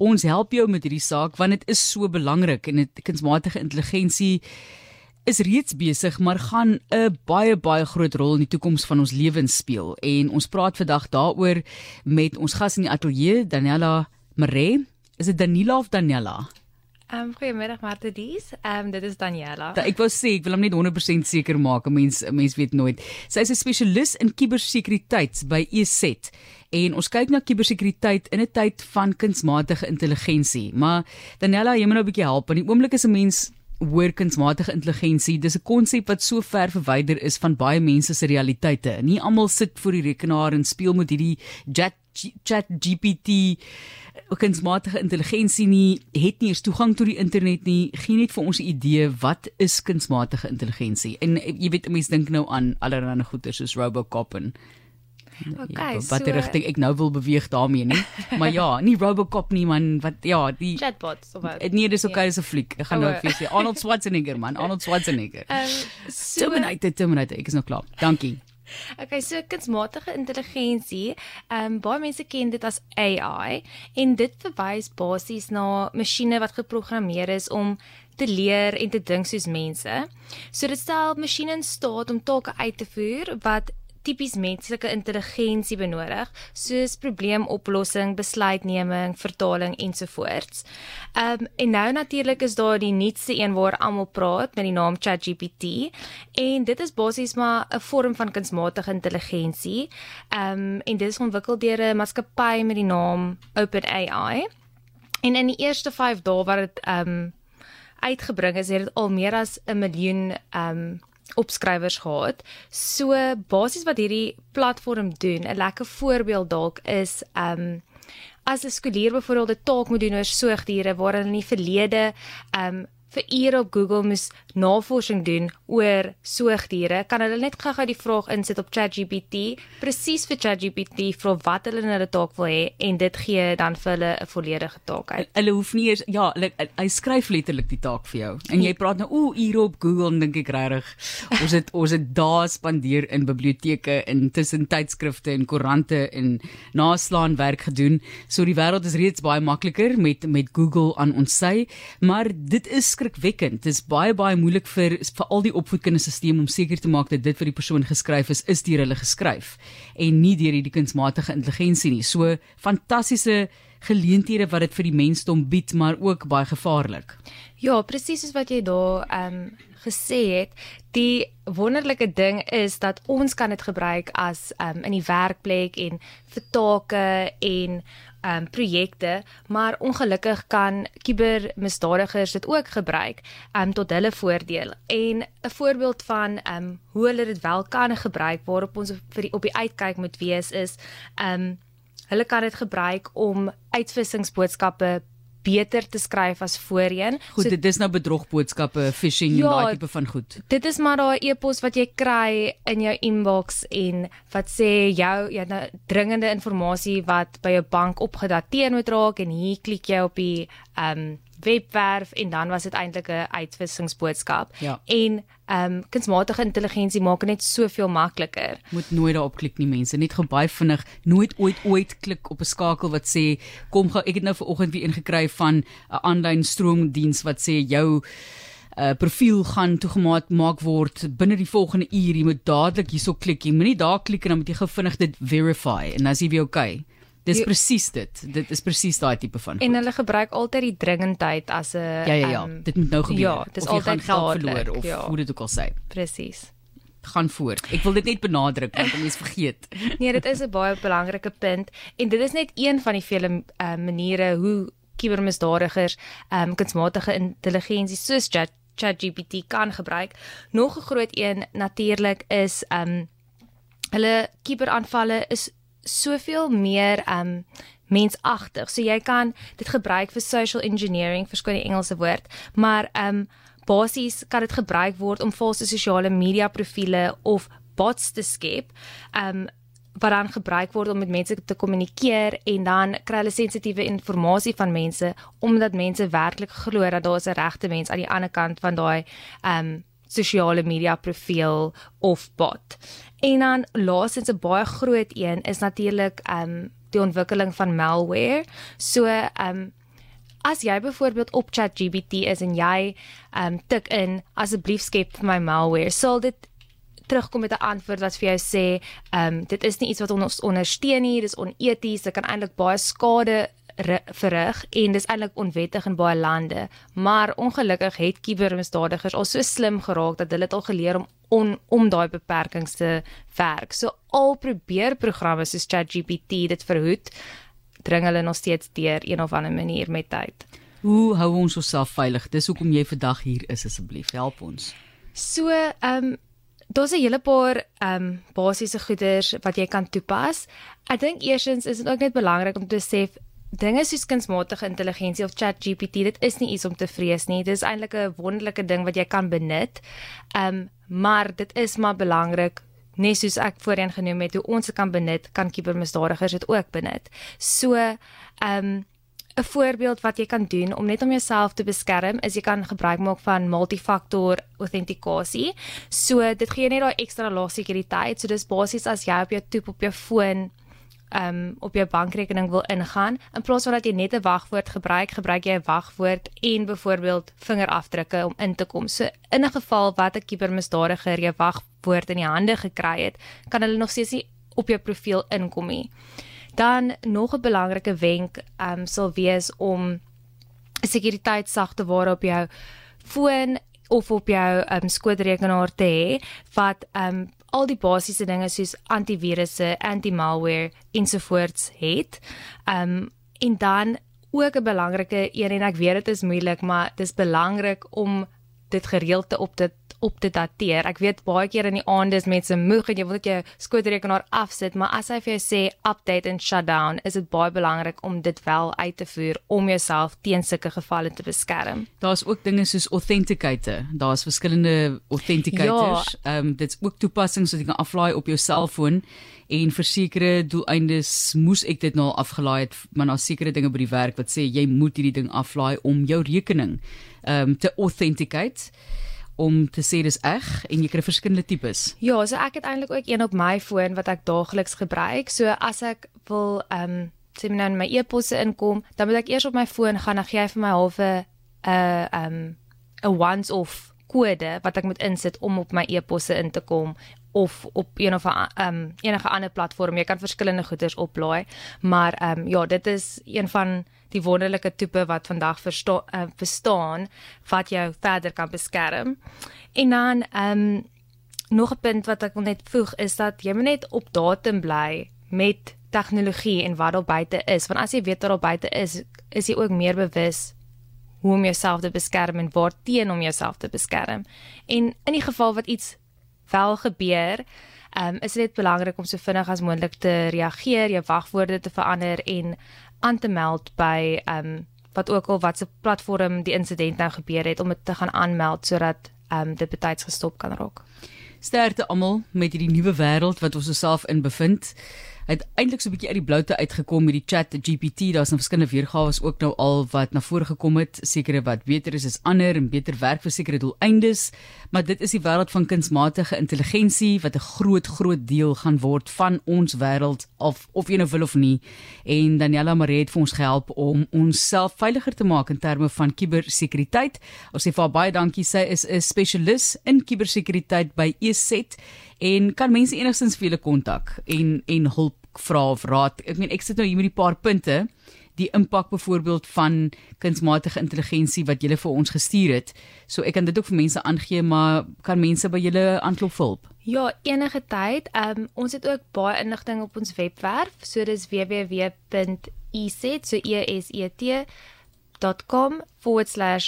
ons help jou met hierdie saak want dit is so belangrik en dit kunsmatige intelligensie is reeds besig maar gaan 'n baie baie groot rol in die toekoms van ons lewens speel. En ons praat vandag daaroor met ons gas in die ateljee Daniela Mare is dit Danila of Daniela Ehm um, goeiemiddag Martie Dies. Ehm um, dit is Daniela. Da, ek wou sê ek wil hom net 100% seker maak. 'n Mens 'n mens weet nooit. Sy is 'n spesialis in kubersekuriteit by EZ. En ons kyk na kubersekuriteit in 'n tyd van kunsmatige intelligensie. Maar Daniela, jy moet nou 'n bietjie help. Want die oomblik is 'n mens hoor kunsmatige intelligensie. Dis 'n konsep wat so ver verwyder is van baie mense se realiteite. Nie almal sit voor die rekenaar en speel met hierdie chat chat GPT kunsmatige intelligensie nie het nie eens toegang tot die internet nie. Gee net vir ons 'n idee wat is kunsmatige intelligensie? En jy weet mense dink nou aan allerlei goeie soos Robocop en Okay, ja, wat die so, rigting ek nou wil beweeg daarmee nie. maar ja, nie Robocop nie man, wat ja, die chatbots of wat. Nee, dis okay, dis 'n fliek. Ek gaan nou vir sê Arnold Schwarzenegger man, Arnold Schwarzenegger. Um, so, Terminator, Terminator, ek is nou klaar. Dankie. Okay, so kunsmatige intelligensie, ehm um, baie mense ken dit as AI en dit verwys basies na masjiene wat geprogrammeer is om te leer en te dink soos mense. So dit stel masjiene in staat om take uit te voer wat tipies menslike intelligensie benodig, soos probleemoplossing, besluitneming, vertaling ensovoorts. Ehm um, en nou natuurlik is daar die nuutste een waar almal praat met die naam ChatGPT en dit is basies maar 'n vorm van kunsmatige intelligensie. Ehm um, en dit is ontwikkel deur 'n maatskappy met die naam OpenAI. En in die eerste 5 dae wat dit ehm um, uitgebring is, het dit al meer as 'n miljoen ehm um, opskrywers gehad. So basies wat hierdie platform doen, 'n lekker voorbeeld dalk is um as 'n skoolier byvoorbeeld 'n taak moet doen oor soogdiere waar hulle in die verlede um vir ure op Google moes navorsing doen oor soogdiere, kan hulle net gou-gou die vraag insit op ChatGPT, presies vir ChatGPT vra wat hulle in hulle taak wil hê en dit gee dan vir hulle 'n volledige taak uit. Hulle hoef nie eers ja, hulle hy skryf letterlik die taak vir jou. En jy praat nou o, ure op Google dink ek regtig. Ons het ons het dae spandeer in biblioteke en tussen tydskrifte en koerante en naslaan werk gedoen. So die wêreld is reeds baie makliker met met Google aan ons sy, maar dit is skrikwekkend. Dit is baie baie moeilik vir vir al die opvoedkundige om seker te maak dat dit wat die persoon geskryf is, is deur hulle geskryf en nie deur hierdie kunsmatige intelligensie nie. So fantastiese geleenthede wat dit vir die mensdom bied, maar ook baie gevaarlik. Ja, presies soos wat jy daar ehm um, gesê het, die wonderlike ding is dat ons kan dit gebruik as ehm um, in die werkplek en vir take en um projekte, maar ongelukkig kan kubermisdadigers dit ook gebruik um tot hulle voordeel. En 'n voorbeeld van um hoe hulle dit wel kan gebruik waarop ons vir die, op die uitkyk moet wees is um hulle kan dit gebruik om uitvissingsboodskappe beter te skryf as voorheen. Goed, so, dit is nou bedrogboodskappe, phishing ja, en daai tipe van goed. Dit is maar daai e-pos wat jy kry in jou inbox en wat sê jou jy nou dringende inligting wat by jou bank opgedateer moet raak en hier klik jy op die ehm um, webwerf en dan was dit eintlik 'n uitwissingsboodskap. Ja. En ehm um, kunsmatige intelligensie maak dit net soveel makliker. Moet nooit daarop klik nie mense, net gou baie vinnig, nooit ooit ooit klik op 'n skakel wat sê kom gou ek het nou vanoggend weer ingekry van 'n aanlyn stroomdiens wat sê jou uh profiel gaan toegemaak maak word binne die volgende uur jy moet dadelik hierso klik jy moenie daar klik en dan moet jy gou vinnig dit verify en dan is jy weer okay Dis presies dit. Dit is presies daai tipe van. En hulle gebruik altyd die dringendheid as 'n Ja ja ja, um, dit moet nou gebeur. Ja, dis altyd geld verloor of ja. hoe dit ook al sê. Presies. Gaan voort. Ek wil dit net benadruk want mense vergeet. nee, dit is 'n baie belangrike punt en dit is net een van die vele uh, maniere hoe kubermisdadigers ehm um, kunsmatige intelligensie soos Chat ChatGPT kan gebruik. Nog 'n groot een natuurlik is ehm um, hulle kuberaanvalle is soveel meer um mensagtig. So jy kan dit gebruik vir social engineering, verskoon die Engelse woord, maar um basies kan dit gebruik word om valse sosiale media profile of bots te skep. Um wat dan gebruik word om met mense te kommunikeer en dan kry hulle sensitiewe inligting van mense omdat mense werklik glo dat daar 'n regte mens aan die ander kant van daai um sosiale media profiel of bot. En dan laasens 'n baie groot een is natuurlik um die ontwikkeling van malware. So um as jy byvoorbeeld op ChatGPT is en jy ehm um, tik in asseblief skep vir my malware, sal dit terugkom met 'n antwoord wat vir jou sê, ehm um, dit is nie iets wat ons ondersteun nie, dis oneties, dit kan eintlik baie skade verrig en dis eintlik onwettig in baie lande. Maar ongelukkig het kubermisdadigers al so slim geraak dat hulle dit al geleer om on, om daai beperkings te werk. So al probeer programme soos ChatGPT dit verhoed, dring hulle nog steeds deur een of ander manier met tyd. Hoe hou ons onsself veilig? Dis hoekom jy vandag hier is asseblief. Help ons. So, ehm um, daar's 'n hele paar ehm um, basiese goeders wat jy kan toepas. Ek dink eerstens is dit ook net belangrik om te sê dinge soos kunsmatige intelligensie of ChatGPT, dit is nie iets om te vrees nie. Dit is eintlik 'n wonderlike ding wat jy kan benut. Ehm um, maar dit is maar belangrik net soos ek voorheen genoem het hoe ons dit kan benut, kan kibermisdadigers dit ook benut. So ehm um, 'n voorbeeld wat jy kan doen om net om jouself te beskerm is jy kan gebruik maak van multifaktor autentikasie. So dit gee net daai ekstra laag sekuriteit. So dis basies as jy op jou toep op jou foon um op jou bankrekening wil ingaan, in plaas van dat jy net 'n wagwoord gebruik, gebruik jy 'n wagwoord en byvoorbeeld vingerafdrukke om in te kom. So in 'n geval wat 'n kibermisdadiger jou wagwoord in die hande gekry het, kan hulle nog steeds nie op jou profiel inkom nie. Dan nog 'n belangrike wenk um sal wees om sekuriteitssagte op jou foon of op jou um skootrekenaar te hê wat um al die basiese dinge soos antivirusse, anti-malware ensovoorts het. Um en dan ook 'n belangrike een en ek weet dit is moeilik, maar dit is belangrik om dit gereeld te op dit op te dateer. Ek weet baie keer in die aande is mense moeg en jy wil net jou skootrekenaar afsit, maar as hy vir jou sê update and shut down, is dit baie belangrik om dit wel uit te voer om jouself teen sulke gevalle te beskerm. Daar's ook dinge soos authenticator. Daar's verskillende authenticators. Ja. Ehm ja. um, dit's ook toepassings wat jy kan aflaai op jou selfoon en vir sekere doeleindes moes ek dit nou afgelaai het, maar daar's sekere dinge by die werk wat sê jy moet hierdie ding aflaai om jou rekening ehm um, te authenticate om te sê dis eg en jy kry verskillende tipes. Ja, so ek het eintlik ook een op my foon wat ek daagliks gebruik. So as ek wil ehm um, sê my nou my e-posse inkom, dan moet ek eers op my foon gaan en gee vir my halfe 'n uh, ehm um, 'n once off kode wat ek moet insit om op my e-posse in te kom of op een of um, enige ander platform. Jy kan verskillende goederes oplaai, maar ehm um, ja, dit is een van die wonderlike tipe wat vandag versta uh, verstaan wat jou verder kan beskerm. En dan ehm um, nog 'n punt wat ek wil net voeg is dat jy moet net op datum bly met tegnologie en wat daar buite is, want as jy weet wat daar buite is, is jy ook meer bewus hoe om jouself te beskerm en waar teen om jouself te beskerm. En in die geval wat iets wel gebeur, um, is dit belangrik om so vinnig as moontlik te reageer, jou wagwoorde te verander en aan te meld by um wat ook al wat se platform die insident nou gebeur het om dit te gaan aanmeld sodat um dit betyds gestop kan raak. Sterkte almal met hierdie nuwe wêreld wat ons osself in bevind het eintlik so 'n bietjie uit die bloute uitgekom met die chat GPT. Daar's nou verskillende weergawe ook nou al wat na vore gekom het. Sekere wat beter is as ander en beter werk vir sekere doeleindes, maar dit is die wêreld van kunsmatige intelligensie wat 'n groot groot deel gaan word van ons wêreld of of jy nou wil of nie. En Daniela Maree het vir ons gehelp om onsself veiliger te maak in terme van kubersekuriteit. Ons sê vir haar baie dankie. Sy is 'n spesialis in kubersekuriteit by ESET en kan mense enigstens vir julle kontak en en hulp vra of raad. Ek meen ek sit nou hier met 'n paar punte die impak byvoorbeeld van kunsmatige intelligensie wat julle vir ons gestuur het. So ek kan dit ook vir mense aangee, maar kan mense by julle aanklop help? Ja, enige tyd. Ehm um, ons het ook baie inligting op ons webwerf. So dis www.eset so e s e t .com/za.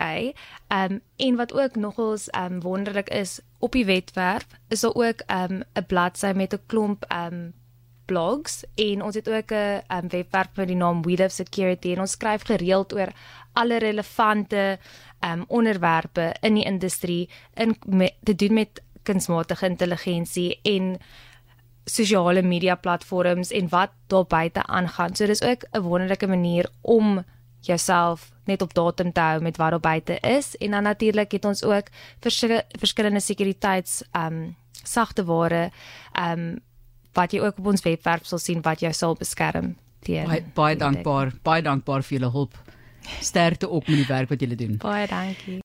Ehm um, en wat ook nogals ehm um, wonderlik is op die webwerf is daar ook ehm um, 'n bladsy met 'n klomp ehm um, blogs en ons het ook 'n um, webwerf met die naam We Love Security en ons skryf gereeld oor alle relevante um, onderwerpe in die industrie in met, te doen met kunsmatige intelligensie en sosiale media platforms en wat daar buite aangaan. So dis ook 'n wonderlike manier om jouself net op datum te hou met wat daar buite is en dan natuurlik het ons ook verskillende sekuriteits um sagte ware um wat jy ook op ons webwerf sal sien wat jou sal beskerm teen baie, baie dankbaar baie dankbaar vir julle hulp Sterkte op met die werk wat jy doen. Baie dankie.